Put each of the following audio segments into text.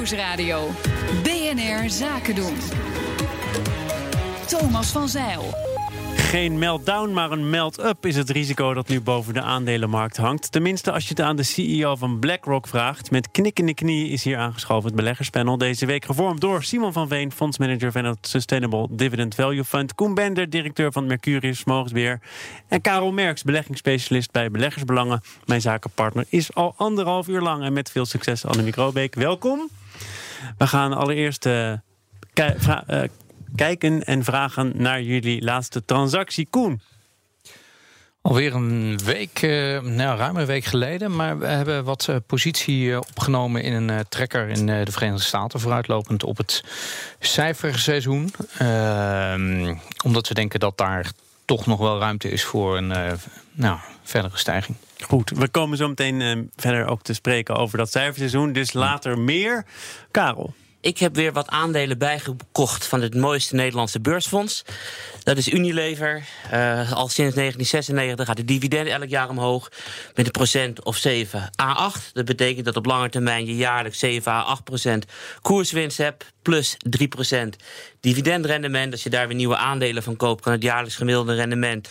Nieuwsradio. BNR Zaken doen. Thomas van Zeil. Geen meltdown, maar een melt-up is het risico dat nu boven de aandelenmarkt hangt. Tenminste, als je het aan de CEO van BlackRock vraagt. Met knikkende knie is hier aangeschoven het beleggerspanel. Deze week gevormd door Simon van Veen, fondsmanager van het Sustainable Dividend Value Fund. Koen Bender, directeur van Mercurius Vermogensbeheer. En Karel Merks, beleggingsspecialist bij Beleggersbelangen. Mijn zakenpartner is al anderhalf uur lang en met veel succes Annemiek Robeek. Welkom. We gaan allereerst uh, uh, kijken en vragen naar jullie laatste transactie. Koen. Alweer een week, uh, nou, ruim een week geleden. Maar we hebben wat positie opgenomen in een trekker in de Verenigde Staten. Vooruitlopend op het cijferseizoen. Ehm, omdat we denken dat daar toch nog wel ruimte is voor een nou, verdere stijging. Goed, we komen zo meteen verder ook te spreken over dat cijferseizoen. Dus later meer. Karel. Ik heb weer wat aandelen bijgekocht van het mooiste Nederlandse beursfonds. Dat is Unilever. Uh, al sinds 1996 gaat de dividend elk jaar omhoog met een procent of 7 à 8. Dat betekent dat op lange termijn je jaarlijks 7 à 8 procent koerswinst hebt. Plus 3 procent dividendrendement. Als je daar weer nieuwe aandelen van koopt, kan het jaarlijks gemiddelde rendement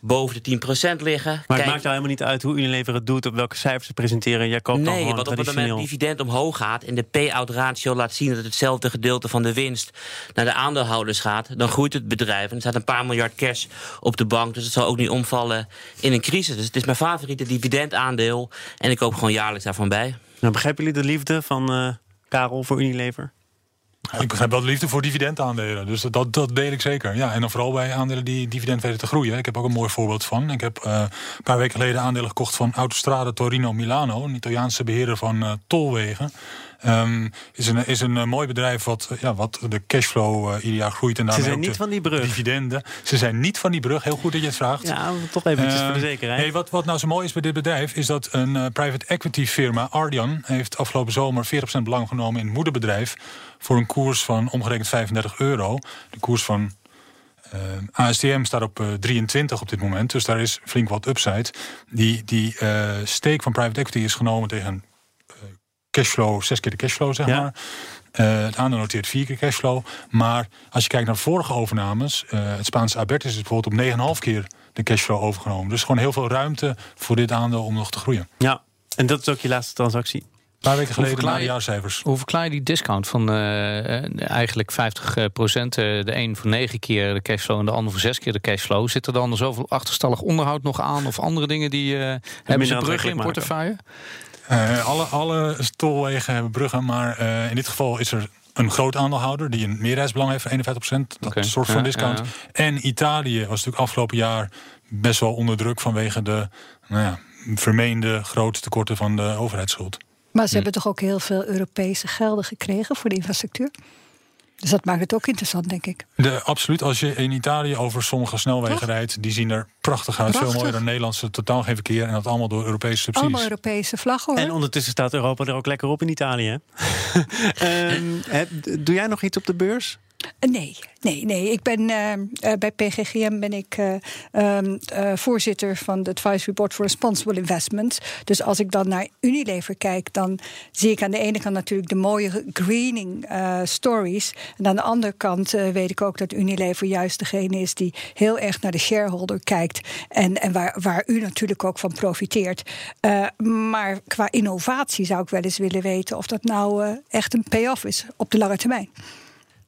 boven de 10% liggen. Maar Kijk, het maakt nou helemaal niet uit hoe Unilever het doet... op welke cijfers ze presenteren. Jij koopt nee, want op het moment het dividend omhoog gaat... en de payout ratio laat zien dat hetzelfde gedeelte van de winst... naar de aandeelhouders gaat, dan groeit het bedrijf. En er staat een paar miljard cash op de bank... dus het zal ook niet omvallen in een crisis. Dus het is mijn favoriete dividendaandeel... en ik koop gewoon jaarlijks daarvan bij. Nou, begrijpen jullie de liefde van uh, Karel voor Unilever? Ik begrijp wel liefde voor dividendaandelen. Dus dat, dat deel ik zeker. Ja, en dan vooral bij aandelen die dividend weten te groeien. Ik heb ook een mooi voorbeeld van. Ik heb uh, een paar weken geleden aandelen gekocht van Autostrade Torino Milano. Een Italiaanse beheerder van uh, tolwegen. Um, is een, is een uh, mooi bedrijf wat, ja, wat de cashflow uh, ieder jaar groeit. En Ze zijn niet van die brug. Dividenden. Ze zijn niet van die brug. Heel goed dat je het vraagt. Ja, toch eventjes uh, voor de zekerheid. Nee, wat, wat nou zo mooi is bij dit bedrijf... is dat een private equity firma, Ardian... heeft afgelopen zomer 40% belang genomen in het moederbedrijf... voor een koers van omgerekend 35 euro. De koers van uh, ASTM staat op uh, 23 op dit moment, dus daar is flink wat upside. Die, die uh, steek van private equity is genomen tegen cashflow, zes keer de cashflow, zeg ja. maar. Uh, het aandeel noteert vier keer cashflow. Maar als je kijkt naar vorige overnames, uh, het Spaanse Abertis is bijvoorbeeld op 9,5 keer de cashflow overgenomen. Dus gewoon heel veel ruimte voor dit aandeel om nog te groeien. Ja, en dat is ook je laatste transactie. Een paar weken geleden na de jaarcijfers. Hoe verklaar je die discount van uh, eigenlijk 50 procent? de een voor 9 keer de cashflow en de ander voor 6 keer de cashflow. Zit er dan zoveel achterstallig onderhoud nog aan? Of andere dingen die uh, hebben ze bruggen in portefeuille? Uh, alle, alle stolwegen hebben bruggen, maar uh, in dit geval is er een groot aandeelhouder die een meerderheidsbelang heeft van 51%. Dat okay. soort van discount. Ja, ja. En Italië was natuurlijk afgelopen jaar best wel onder druk vanwege de nou ja, vermeende grote tekorten van de overheidsschuld. Maar ze hm. hebben toch ook heel veel Europese gelden gekregen voor de infrastructuur? Dus dat maakt het ook interessant, denk ik. De, absoluut. Als je in Italië over sommige snelwegen Toch? rijdt, die zien er prachtig uit. Prachtig. Veel mooier dan Nederlandse, totaal geen verkeer. En dat allemaal door Europese subsidies. Allemaal Europese vlaggen hoor. En ondertussen staat Europa er ook lekker op in Italië. um, doe jij nog iets op de beurs? Nee, nee, nee. Ik ben uh, bij PGGM ben ik uh, voorzitter van de Advisory Board for Responsible Investment. Dus als ik dan naar Unilever kijk, dan zie ik aan de ene kant natuurlijk de mooie greening stories. En aan de andere kant weet ik ook dat Unilever juist degene is die heel erg naar de shareholder kijkt. En, en waar, waar u natuurlijk ook van profiteert. maar qua innovatie zou ik wel eens willen weten of dat nou echt een payoff is op de lange termijn.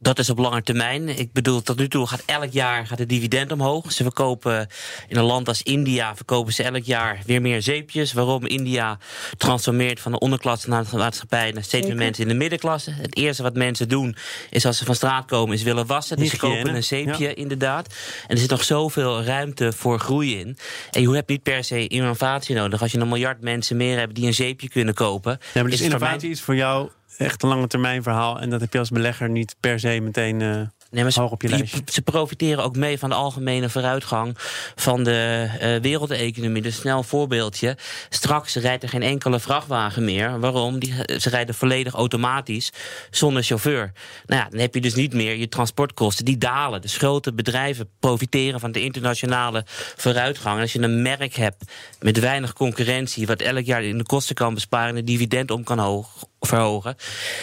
Dat is op lange termijn. Ik bedoel, tot nu toe gaat elk jaar gaat het dividend omhoog. Ze verkopen in een land als India verkopen ze elk jaar weer meer zeepjes. Waarom India transformeert van de onderklasse naar de maatschappij naar steeds meer mensen in de middenklasse. Het eerste wat mensen doen is als ze van straat komen, is willen wassen. Dus ze kopen een zeepje, ja. inderdaad. En er zit nog zoveel ruimte voor groei in. En je hebt niet per se innovatie nodig. Als je een miljard mensen meer hebt die een zeepje kunnen kopen. Ja, maar dus innovatie is voor jou echt een lange termijn verhaal. En dat heb je als belegger niet per se meteen. Uh... Nee, maar ze, op je lijstje. ze profiteren ook mee van de algemene vooruitgang van de uh, wereldeconomie. Dus snel voorbeeldje. Straks rijdt er geen enkele vrachtwagen meer. Waarom? Die, ze rijden volledig automatisch zonder chauffeur. Nou ja, dan heb je dus niet meer je transportkosten. Die dalen. Dus grote bedrijven profiteren van de internationale vooruitgang. En als je een merk hebt met weinig concurrentie, wat elk jaar in de kosten kan besparen en de dividend om kan hoog verhogen,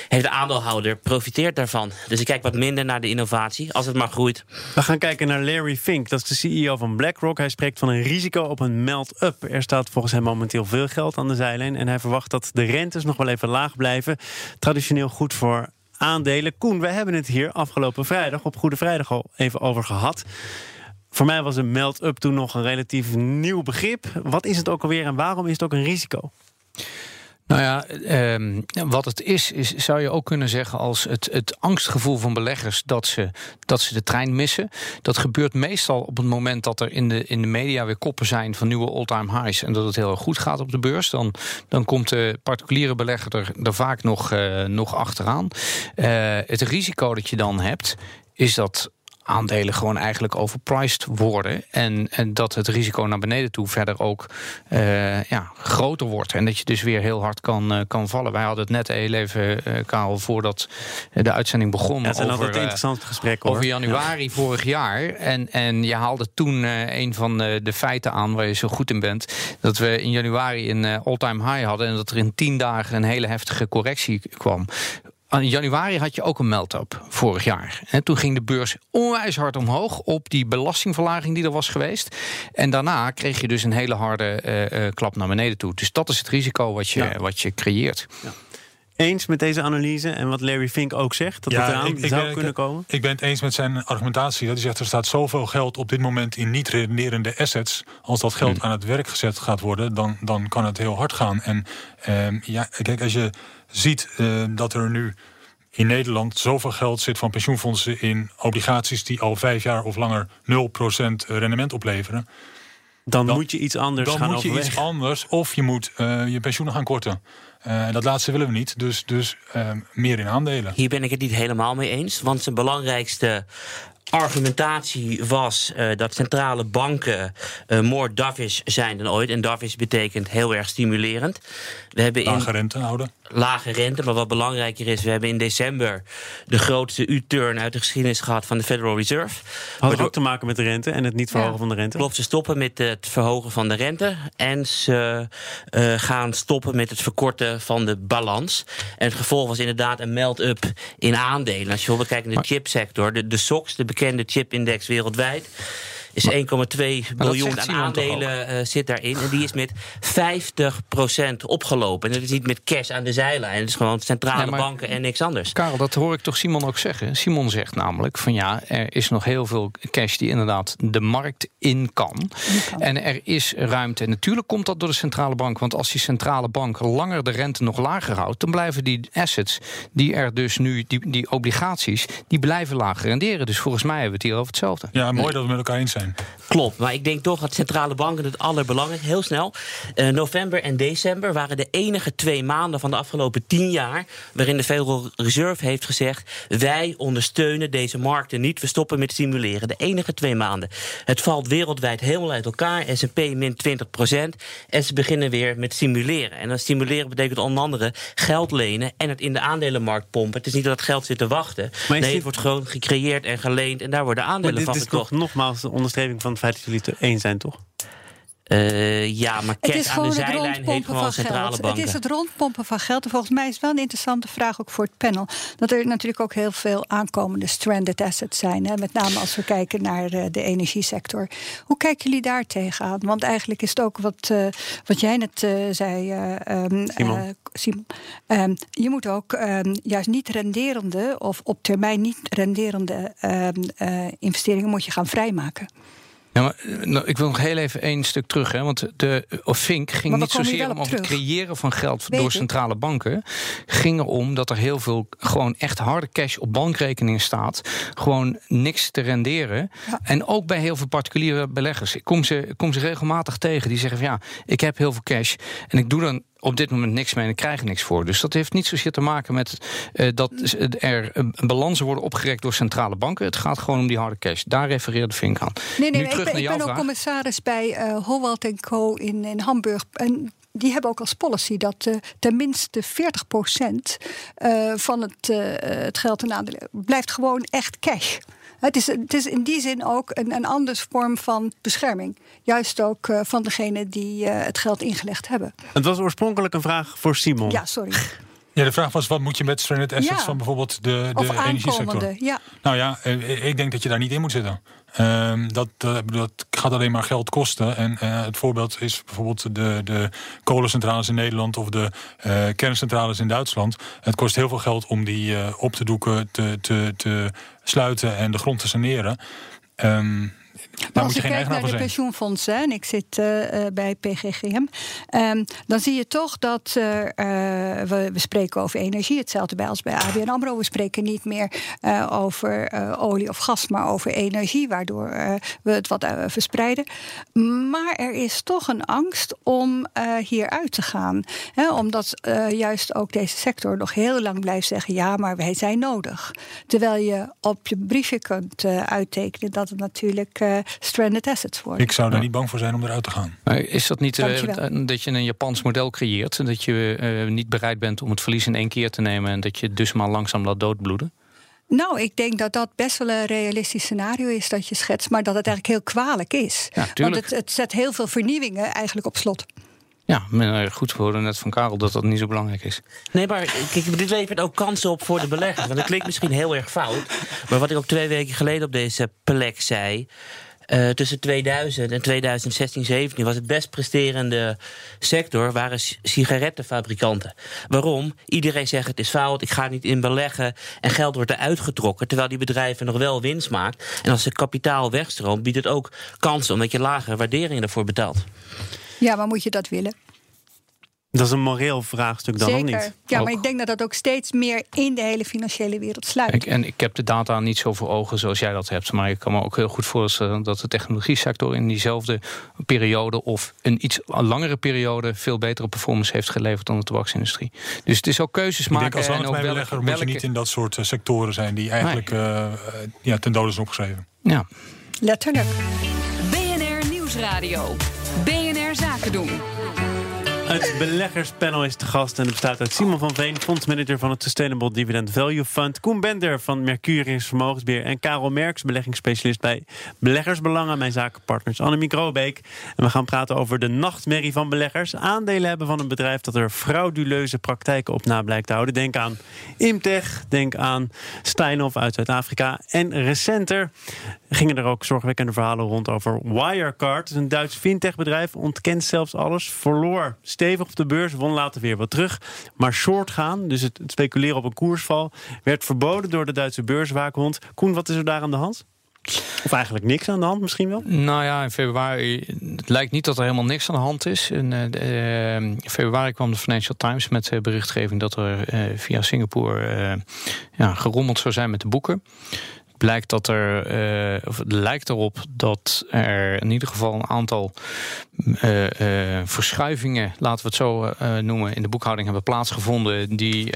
heeft de aandeelhouder profiteert daarvan. Dus ik kijk wat minder naar de innovatie, als het maar groeit. We gaan kijken naar Larry Fink, dat is de CEO van BlackRock. Hij spreekt van een risico op een melt-up. Er staat volgens hem momenteel veel geld aan de zijlijn en hij verwacht dat de rentes nog wel even laag blijven. Traditioneel goed voor aandelen. Koen, we hebben het hier afgelopen vrijdag op Goede Vrijdag al even over gehad. Voor mij was een melt-up toen nog een relatief nieuw begrip. Wat is het ook alweer en waarom is het ook een risico? Nou ja, ehm, wat het is, is, zou je ook kunnen zeggen als het, het angstgevoel van beleggers dat ze, dat ze de trein missen. Dat gebeurt meestal op het moment dat er in de, in de media weer koppen zijn van nieuwe all-time highs en dat het heel erg goed gaat op de beurs. Dan, dan komt de particuliere belegger er, vaak nog, uh, nog achteraan. Uh, het risico dat je dan hebt, is dat aandelen gewoon eigenlijk overpriced worden. En, en dat het risico naar beneden toe verder ook uh, ja, groter wordt. En dat je dus weer heel hard kan, uh, kan vallen. Wij hadden het net heel even, uh, Karel, voordat de uitzending begon. Ja, het zijn altijd interessante gesprekken. Over januari ja. vorig jaar. En, en je haalde toen een van de, de, feiten aan waar je zo goed in bent. Dat we in januari een all-time high hadden. En dat er in tien dagen een hele heftige correctie kwam in januari had je ook een melt-up vorig jaar. En toen ging de beurs onwijs hard omhoog op die belastingverlaging die er was geweest. En daarna kreeg je dus een hele harde uh, klap naar beneden toe. Dus dat is het risico wat je, ja. wat je creëert. Ja. Eens met deze analyse en wat Larry Fink ook zegt, dat ja, het eraan ik, zou ik, kunnen komen? Ik ben het eens met zijn argumentatie. Hij zegt er staat zoveel geld op dit moment in niet redenerende assets. Als dat geld hmm. aan het werk gezet gaat worden, dan, dan kan het heel hard gaan. En um, ja, kijk, als je ziet uh, dat er nu in Nederland zoveel geld zit van pensioenfondsen in obligaties die al vijf jaar of langer 0% rendement opleveren. Dan, dan moet je iets anders dan gaan moet je overwegen. iets anders of je moet uh, je pensioenen gaan korten. Uh, dat laatste willen we niet, dus, dus uh, meer in aandelen. Hier ben ik het niet helemaal mee eens, want zijn belangrijkste argumentatie was uh, dat centrale banken uh, more dovish zijn dan ooit. En dovish betekent heel erg stimulerend. We hebben lage rente houden. Lage rente, maar wat belangrijker is... we hebben in december de grootste U-turn uit de geschiedenis gehad... van de Federal Reserve. Had het ook te maken met de rente en het niet verhogen ja. van de rente? Klopt, ze stoppen met het verhogen van de rente... en ze uh, gaan stoppen met het verkorten van de balans. En het gevolg was inderdaad een melt-up in aandelen. Als je bijvoorbeeld kijkt naar de chipsector... de, de SOX, de bekende chipindex wereldwijd is 1,2 biljoen aan aandelen uh, zit daarin. En die is met 50% opgelopen. En dat is niet met cash aan de zijlijn. Het is gewoon centrale nee, banken en niks anders. Karel, dat hoor ik toch Simon ook zeggen. Simon zegt namelijk van ja, er is nog heel veel cash die inderdaad de markt in kan. kan. En er is ruimte. En natuurlijk komt dat door de centrale bank. Want als die centrale bank langer de rente nog lager houdt, dan blijven die assets die er dus nu, die, die obligaties, die blijven lager renderen. Dus volgens mij hebben we het hier over hetzelfde. Ja, mooi dat we met elkaar eens zijn. Klopt, maar ik denk toch dat centrale banken het allerbelangrijkste, heel snel. Uh, november en december waren de enige twee maanden van de afgelopen tien jaar waarin de Federal Reserve heeft gezegd: wij ondersteunen deze markten niet, we stoppen met stimuleren. De enige twee maanden. Het valt wereldwijd helemaal uit elkaar. SP min 20 procent. En ze beginnen weer met stimuleren. En dan stimuleren betekent onder andere geld lenen en het in de aandelenmarkt pompen. Het is niet dat het geld zit te wachten. Maar nee, dit... het wordt gewoon gecreëerd en geleend en daar worden aandelen van gekocht. Nogmaals, van het feit dat jullie eens zijn, toch? Uh, ja, maar cash aan de zijlijn heeft gewoon centrale geld. banken. Het is het rondpompen van geld. En volgens mij is het wel een interessante vraag ook voor het panel. Dat er natuurlijk ook heel veel aankomende stranded assets zijn. Hè? Met name als we kijken naar de, de energiesector. Hoe kijken jullie daar tegenaan? Want eigenlijk is het ook wat, uh, wat jij net uh, zei, um, Simon. Simon. Um, je moet ook um, juist niet renderende of op termijn niet renderende investeringen moet je gaan vrijmaken. Ja, maar, nou, ik wil nog heel even één stuk terug. Hè, want de of Fink ging niet zozeer om het creëren van geld Weet door centrale banken. Ging erom dat er heel veel gewoon echt harde cash op bankrekeningen staat. Gewoon niks te renderen. Ja. En ook bij heel veel particuliere beleggers. Ik kom ze, kom ze regelmatig tegen die zeggen van ja, ik heb heel veel cash. En ik doe dan op dit moment niks mee en ik krijg er niks voor. Dus dat heeft niet zozeer te maken met uh, dat er uh, balansen worden opgerekt door centrale banken. Het gaat gewoon om die harde cash. Daar refereerde Vink aan. Nee, nee, nu terug ik ben, naar ik ben ook commissaris bij uh, Howald Co. in, in Hamburg. En die hebben ook als policy dat uh, tenminste 40% uh, van het, uh, het geld en aandelen blijft gewoon echt cash. Het is, het is in die zin ook een, een andere vorm van bescherming. Juist ook uh, van degene die uh, het geld ingelegd hebben. Het was oorspronkelijk een vraag voor Simon. Ja, sorry. Ja, de vraag was, wat moet je met stranded assets Ja. van bijvoorbeeld de, de Of energiesector? Ja. Nou ja, eh, ik denk dat je daar niet in moet zitten. Ehm, dat, eh, dat gaat alleen maar geld kosten. En eh, het voorbeeld is bijvoorbeeld de, de kolencentrales in Nederland of de eh, kerncentrales in Duitsland. Het kost heel veel geld om die eh, op te doeken, te, te, te sluiten en de grond te saneren. Ehm, Maar als je kijkt naar de zijn. pensioenfondsen, en ik zit eh, eh, bij PGGM, ehm, dan zie je toch dat eh, we, we spreken over energie, hetzelfde bij als bij ABN AMRO. We spreken niet meer over olie of gas, maar over energie, waardoor we het wat verspreiden. Maar er is toch een angst om hieruit te gaan. Hè, omdat juist ook deze sector nog heel lang blijft zeggen: ja, maar wij zijn nodig. Terwijl je op je briefje kunt uittekenen dat het natuurlijk stranded assets worden. Ik zou daar niet bang voor zijn om eruit te gaan. Maar Is dat niet eh, Dankjewel. dat je een Japans model creëert? en Dat je eh, niet bereid bent om het verlies in één keer te nemen en dat je dus maar langzaam laat doodbloeden? Nou, ik denk dat dat best wel een realistisch scenario is dat je schetst, maar dat het eigenlijk heel kwalijk is. Ja, Want het, het zet heel veel vernieuwingen eigenlijk op slot. Ja, goed, we hoorden net van Karel dat dat niet zo belangrijk is. Nee, maar kijk, dit levert ook kansen op voor de beleggers. Want dat klinkt misschien heel erg fout. Maar wat ik ook twee weken geleden op deze plek zei. Eh, tussen 2000 en 2016, 17 was het best presterende sector waren sigarettenfabrikanten. Waarom? Iedereen zegt het is fout, ik ga niet in beleggen en geld wordt eruit getrokken, terwijl die bedrijven nog wel winst maken. En als er kapitaal wegstroomt, biedt het ook kansen omdat je lagere waarderingen ervoor betaalt. Ja, maar moet je dat willen? Dat is een moreel vraagstuk dan of Zeker. niet? Ja, maar ik denk dat dat ook steeds meer in de hele financiële wereld sluit. Ik, en ik heb de data niet zo voor ogen zoals jij dat hebt. Maar ik kan me ook heel goed voorstellen dat de technologie-sector in diezelfde periode of een iets langere periode veel betere performance heeft geleverd dan de tabaksindustrie. Dus het is ook keuzes Ik maken. denk als en ook landbouwbelegger moet je niet in dat soort eh, sectoren zijn die eigenlijk eh, eh, ja, ten dode zijn opgeschreven. Ja. Letterlijk. BNR Nieuwsradio. BNR Zaken doen. Het beleggerspanel is te gast en het bestaat uit Simon van Veen, fondsmanager van het Sustainable Dividend Value Fund, Koen Bender van Mercurius Vermogensbeheer en Karel Merks, beleggingsspecialist bij Beleggersbelangen, mijn zakenpartners Annemiek Robeek. En we gaan praten over de nachtmerrie van beleggers. Aandelen hebben van een bedrijf dat er frauduleuze praktijken op na blijkt te houden. Denk aan Imtech, denk aan Steinhoff uit Zuid-Afrika. En recenter gingen er ook zorgwekkende verhalen rond over Wirecard. Een Duits fintechbedrijf ontkent zelfs alles. Verloor stevig op de beurs, won later weer wat terug. Maar short gaan, dus het, speculeren op een koersval... werd verboden door de Duitse beurswaakhond. Koen, wat is er daar aan de hand? Of eigenlijk niks aan de hand misschien wel? Nou ja, in februari. Het lijkt niet dat er helemaal niks aan de hand is. In, eh, eh, februari kwam de Financial Times met eh, berichtgeving dat er via Singapore eh, ja, gerommeld zou zijn met de boeken. Blijkt dat er, eh, of het lijkt erop dat er in ieder geval een aantal eh, eh, verschuivingen, laten we het zo noemen, in de boekhouding hebben plaatsgevonden. die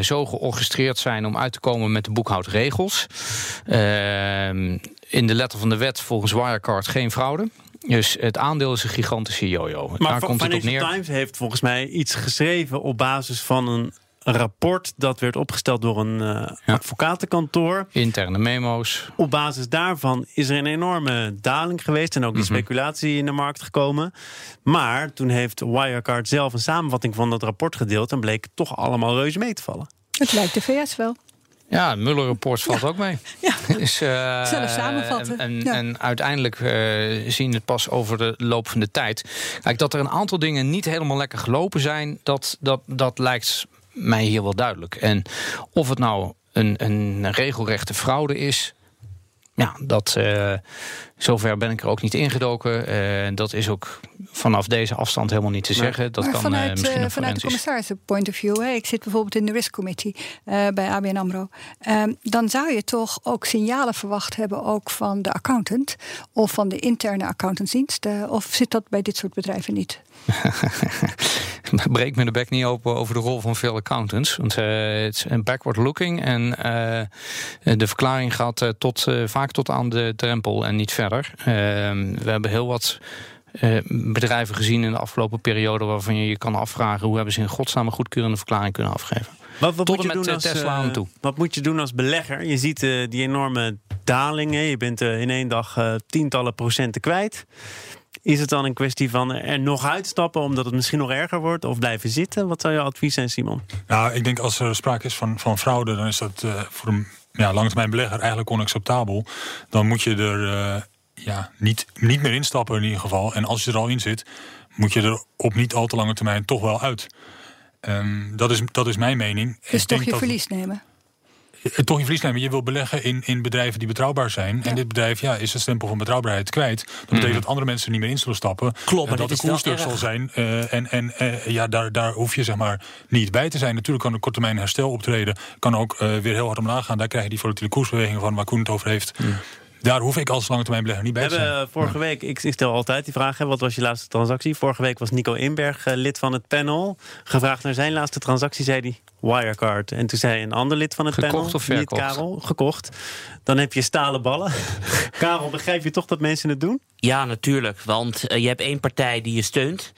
zo georchestreerd zijn om uit te komen met de boekhoudregels. Ehm, in de letter van de wet volgens Wirecard geen fraude. Dus het aandeel is een gigantische jojo. Maar Daar komt het op neer. Times heeft volgens mij iets geschreven op basis van een rapport dat werd opgesteld door een eh, Ja. advocatenkantoor. Interne memo's. Op basis daarvan is er een enorme daling geweest en ook die Mhm. speculatie in de markt gekomen. Maar toen heeft Wirecard zelf een samenvatting van dat rapport gedeeld en bleek het toch allemaal reuze mee te vallen. Het lijkt de VS wel. Ja, het Muller-rapport valt ook mee. Ja. Dus, eh, Zelf samenvatten, En, ja. en uiteindelijk eh, zien we het pas over de loop van de tijd. Kijk, dat er een aantal dingen niet helemaal lekker gelopen zijn, dat, dat, dat lijkt mij hier wel duidelijk. En of het nou een, een regelrechte fraude is. Ja, dat, eh, zover ben ik er ook niet ingedoken. Eh, dat is ook vanaf deze afstand helemaal niet te zeggen. Dat maar kan eh, vanuit, misschien vanuit de commissaris point of view, hè, ik zit bijvoorbeeld in de risk committee bij ABN AMRO, ehm, dan zou je toch ook signalen verwacht hebben, ook van de accountant of van de interne accountantsdienst. of zit dat bij dit soort bedrijven niet? breek me de bek niet open over de rol van veel accountants. Want eh, het is een backward looking. En eh, de verklaring gaat eh, tot, vaak tot aan de drempel en niet verder. Eh, we hebben heel wat. bedrijven gezien in de afgelopen periode waarvan je je kan afvragen hoe hebben ze in godsnaam een goedkeurende verklaring kunnen afgeven. Wat, wat Tot moet je doen als, Tesla aan toe. Wat moet je doen als belegger? Je ziet die enorme dalingen. Je bent in één dag tientallen procenten kwijt. Is het dan een kwestie van er nog uitstappen omdat het misschien nog erger wordt? Of blijven zitten? Wat zou je advies zijn, Simon? Nou, ik denk als er sprake is van, van fraude, dan is dat uh, voor een ja, langetermijn belegger eigenlijk onacceptabel. Dan moet je er uh, ja, niet, niet meer instappen in ieder geval. En als je er al in zit, moet je er op niet al te lange termijn toch wel uit. Um, dat, is, dat is mijn mening. Dus ik toch je dat... verlies nemen? Eh, toch in verlies nemen. Je wil beleggen in, in bedrijven die betrouwbaar zijn. En dit bedrijf ja, is een stempel van betrouwbaarheid kwijt. Dat betekent mhm. dat andere mensen er niet meer in zullen stappen. Klopt, en dat de koers terug zal zijn. Uh, en en uh, ja, daar, daar hoef je zeg maar niet bij te zijn. Natuurlijk kan een korte termijn herstel optreden. Kan ook uh, weer heel hard omlaag gaan. Daar krijg je die volatiele koersbewegingen van waar Koen het over heeft. Daar hoef ik als lange termijn belegger niet bij te zijn. Vorige week, ik, stel altijd die vraag, hè, wat was je laatste transactie? Vorige week was Nico Inberg lid van het panel. Gevraagd naar zijn laatste transactie, zei hij Wirecard. En toen zei een ander lid van het gekocht panel, of verkocht? Karel, gekocht. Dan heb je stalen ballen. Karel, begrijp je toch dat mensen het doen? Ja, natuurlijk. Want uh, je hebt één partij die je steunt.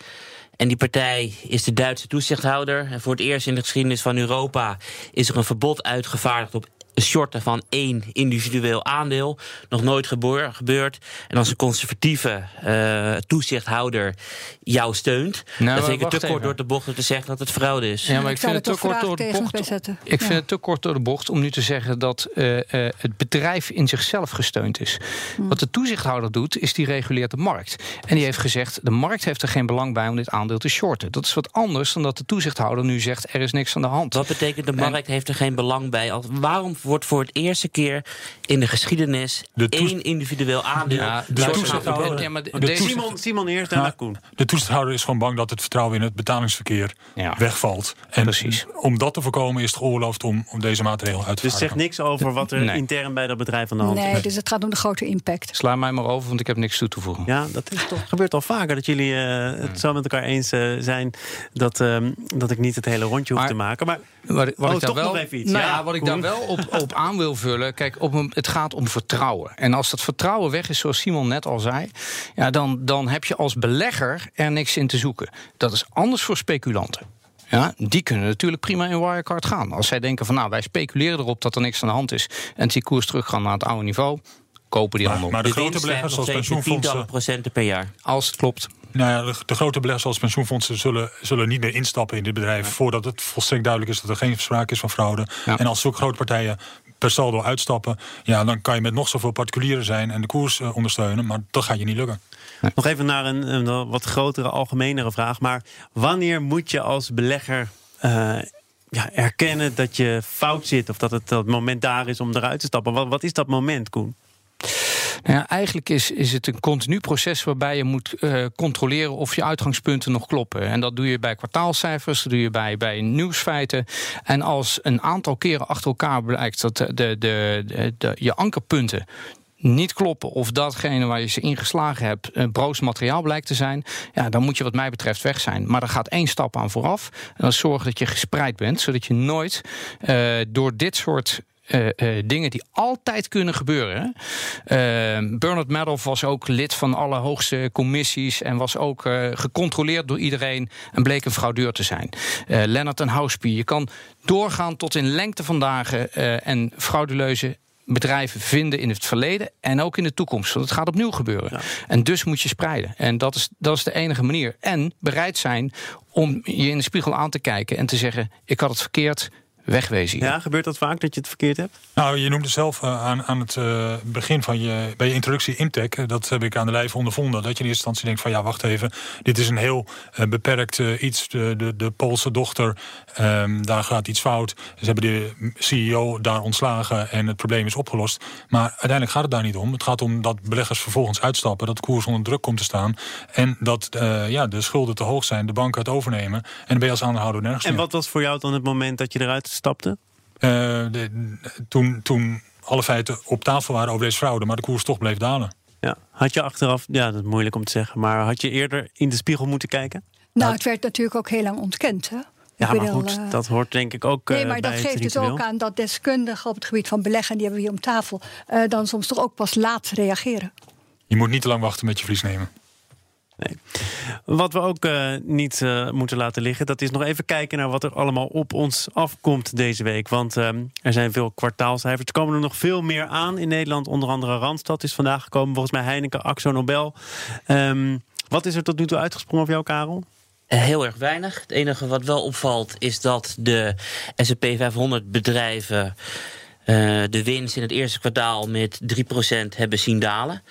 En die partij is de Duitse toezichthouder. En voor het eerst in de geschiedenis van Europa is er een verbod uitgevaardigd op shorten van één individueel aandeel. Nog nooit gebeurd. En als een conservatieve uh, toezichthouder jou steunt, nou, dan vind ik het te kort door de bocht om te zeggen dat het fraude is. Ja, maar ik, vind het te kort door de bocht. Ik vind het te kort door de bocht om nu te zeggen dat uh, uh, het bedrijf in zichzelf gesteund is. Hmm. Wat de toezichthouder doet, is die reguleert de markt. En die heeft gezegd: de markt heeft er geen belang bij om dit aandeel te shorten. Dat is wat anders dan dat de toezichthouder nu zegt: er is niks aan de hand. Wat betekent de markt heeft er geen belang bij? Waarom wordt voor het eerste keer in de geschiedenis de één individueel aandeel. Ja, de toezichthouder. Ja, de Simon, Simon eerst en nou, Koen. De toezichthouder is gewoon bang dat het vertrouwen in het betalingsverkeer wegvalt. En Precies. om dat te voorkomen is het geoorloofd om, om deze maatregel uit te voeren. Dus zegt niks over wat er intern bij dat bedrijf aan de hand is. Nee, dus het gaat om de grote impact. Sla mij maar over, want ik heb niks toe te voegen. Ja, dat is toch, gebeurt al vaker dat jullie uh, het zo met elkaar eens uh, zijn dat, uh, dat ik niet het hele rondje hoef maar, te maken. Maar wat, wat oh, ik daar wel, nog even iets. Nou ja, wat ik daar wel op, op aan wil vullen. Kijk, op een, het gaat om vertrouwen. En als dat vertrouwen weg is, zoals Simon net al zei, ja, dan, dan heb je als belegger er niks in te zoeken. Dat is anders voor speculanten. Ja, die kunnen natuurlijk prima in Wirecard gaan. Als zij denken van nou, wij speculeren erop dat er niks aan de hand is en die koers teruggaan naar het oude niveau, kopen die allemaal. Maar de, grote beleggers zoals pensioenfondsen. procenten per jaar. Als het klopt. Nou ja, de, grote beleggers zoals pensioenfondsen zullen, zullen niet meer instappen in dit bedrijf. voordat het volstrekt duidelijk is dat er geen sprake is van fraude. En als zulke grote partijen per saldo uitstappen, ja, dan kan je met nog zoveel particulieren zijn en de koers uh, ondersteunen, maar dat gaat je niet lukken. Nog even naar een, een, wat grotere, algemenere vraag. Maar wanneer moet je als belegger uh, ja, erkennen dat je fout zit of dat het, dat moment daar is om eruit te stappen? Wat, wat is dat moment, Koen? Nou ja, eigenlijk is, is het een continu proces waarbij je moet uh, controleren of je uitgangspunten nog kloppen. En dat doe je bij kwartaalcijfers, dat doe je bij, bij nieuwsfeiten. En als een aantal keren achter elkaar blijkt dat de, de, de, je ankerpunten niet kloppen of datgene waar je ze ingeslagen hebt broos materiaal blijkt te zijn, ja, dan moet je wat mij betreft weg zijn. Maar er gaat één stap aan vooraf. En dat zorgen dat je gespreid bent, zodat je nooit uh, door dit soort uh, uh, dingen die altijd kunnen gebeuren. Uh, Bernard Madoff was ook lid van alle hoogste commissies en was ook gecontroleerd door iedereen en bleek een fraudeur te zijn. Leonard en Houspie, je kan doorgaan tot in lengte van dagen en frauduleuze bedrijven vinden in het verleden en ook in de toekomst. Want het gaat opnieuw gebeuren. En dus moet je spreiden. En dat is, dat is de enige manier. En bereid zijn om je in de spiegel aan te kijken en te zeggen: ik had het verkeerd wegwezen. Ja, gebeurt dat vaak dat je het verkeerd hebt? Nou, je noemde zelf uh, aan, aan het uh, begin van je, bij je introductie Intech. Dat heb ik aan de lijf ondervonden. Dat je in eerste instantie denkt van ja, wacht even. Dit is een heel beperkt iets. De, de, de Poolse dochter, um, daar gaat iets fout. Ze hebben de CEO daar ontslagen en het probleem is opgelost. Maar uiteindelijk gaat het daar niet om. Het gaat om dat beleggers vervolgens uitstappen. Dat de koers onder druk komt te staan. En dat ja, de schulden te hoog zijn. De banken het overnemen. En dan ben je als aandeelhouder nergens En wat was voor jou dan het moment dat je eruit stapte? Uh, de, toen, toen alle feiten op tafel waren over deze fraude, maar de koers toch bleef dalen. Ja. Had je achteraf, ja, dat is moeilijk om te zeggen, maar had je eerder in de spiegel moeten kijken? Nou, het werd natuurlijk ook heel lang ontkend. Hè? Ja, maar goed, uh, dat hoort denk ik ook. Nee, maar dat geeft dus ook aan dat deskundigen op het gebied van beleggen, die hebben we hier om tafel, uh, dan soms toch ook pas laat reageren. Je moet niet te lang wachten met je verlies nemen. Nee. Wat we ook uh, niet uh, moeten laten liggen, dat is nog even kijken naar wat er allemaal op ons afkomt deze week. Want uh, er zijn veel kwartaalcijfers. Er komen er nog veel meer aan in Nederland. Onder andere Randstad is vandaag gekomen. Volgens mij Heineken, Axo Nobel. Um, Wat is er tot nu toe uitgesprongen op jou, Karel? Eh, Heel erg weinig. Het enige wat wel opvalt is dat de S&P 500 bedrijven eh, de winst in het eerste kwartaal met 3% hebben zien dalen.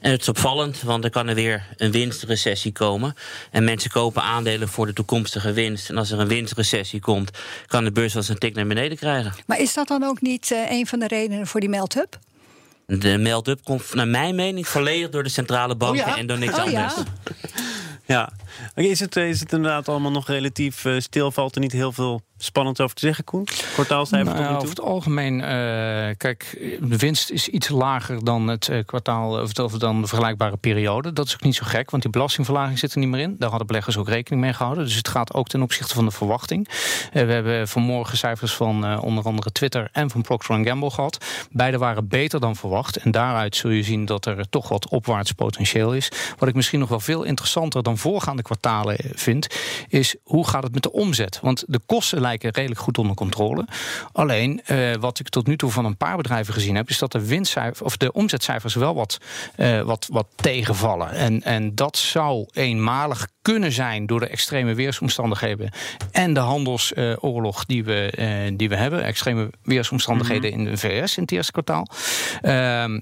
En het is opvallend, want er kan er weer een winstrecessie komen. En mensen kopen aandelen voor de toekomstige winst. En als er een winstrecessie komt, kan de beurs wel eens een tik naar beneden krijgen. Maar is dat dan ook niet eh, een van de redenen voor die melt-up? De meld-up komt naar mijn mening volledig door de centrale banken Oh ja? en door niks Oh ja? anders. Ja. Oké, Is het, is het inderdaad allemaal nog relatief eh, stil? Valt er niet heel veel spannends over te zeggen, Koen? Kwartaalcijfer Nou over het algemeen, eh, kijk, de winst is iets lager dan het eh, kwartaal of, of dan de vergelijkbare periode. Dat is ook niet zo gek, want die belastingverlaging zit er niet meer in. Daar hadden beleggers ook rekening mee gehouden. Dus het gaat ook ten opzichte van de verwachting. Eh, we hebben vanmorgen cijfers van eh, onder andere Twitter en van Procter Gamble gehad. Beide waren beter dan verwacht. En daaruit zul je zien dat er toch wat opwaarts potentieel is. Wat ik misschien nog wel veel interessanter dan voorgaande kwartalen eh, vind, is hoe gaat het met de omzet? Want de kosten lijken redelijk goed onder controle. Alleen eh, wat ik tot nu toe van een paar bedrijven gezien heb, is dat de winstcijfers of de omzetcijfers wel wat, eh, wat, wat tegenvallen. En, en dat zou eenmalig kunnen zijn door de extreme weersomstandigheden en de handelsoorlog die, we, eh, die we hebben. Extreme weersomstandigheden in de VS in het eerste kwartaal. Ehm,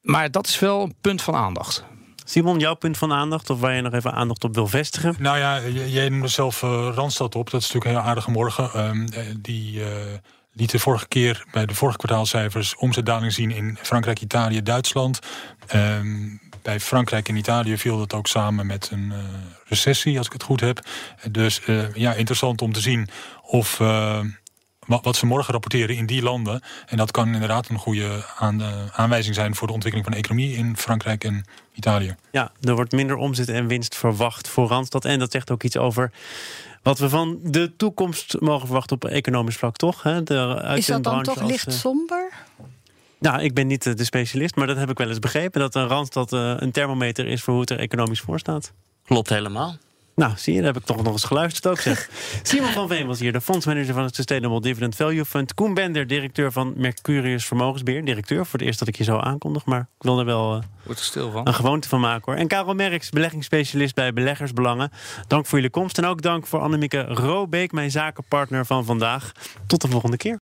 maar dat is wel een punt van aandacht. Simon, jouw punt van aandacht, of waar je nog even aandacht op wil vestigen? Nou ja, jij noemde zelf eh, Randstad op. Dat is natuurlijk een heel aardige morgen. Ehm, eh, die eh liet de vorige keer bij de vorige kwartaalcijfers omzetdaling zien in Frankrijk, Italië, Duitsland. Ehm, bij Frankrijk en Italië viel dat ook samen met een recessie, als ik het goed heb. Dus ja, interessant om te zien of. Wat, wat ze morgen rapporteren in die landen. En dat kan inderdaad een goede aan, eh, aanwijzing zijn voor de ontwikkeling van de economie in Frankrijk en Italië. Ja, er wordt minder omzet en winst verwacht voor Randstad. En dat zegt ook iets over wat we van de toekomst mogen verwachten op economisch vlak, toch? Hè? De, uit Is dat dan toch als, licht eh, somber? Nou, ik ben niet eh, de specialist, maar dat heb ik wel eens begrepen. Dat een Randstad een thermometer is voor hoe het er economisch voor staat. Klopt helemaal. Nou, zie je, daar heb ik toch nog eens geluisterd ook zeg. Simon van Veen was hier, de fondsmanager van het Sustainable Dividend Value Fund. Koen Bender, directeur van Mercurius Vermogensbeheer. Directeur, voor het eerst dat ik je zo aankondig, maar ik wil er wel eh, Wordt er stil van. een gewoonte van maken hoor. En Karel Merks, beleggingsspecialist bij Beleggersbelangen. Dank voor jullie komst en ook dank voor Annemieke Robeek, mijn zakenpartner van vandaag. Tot de volgende keer.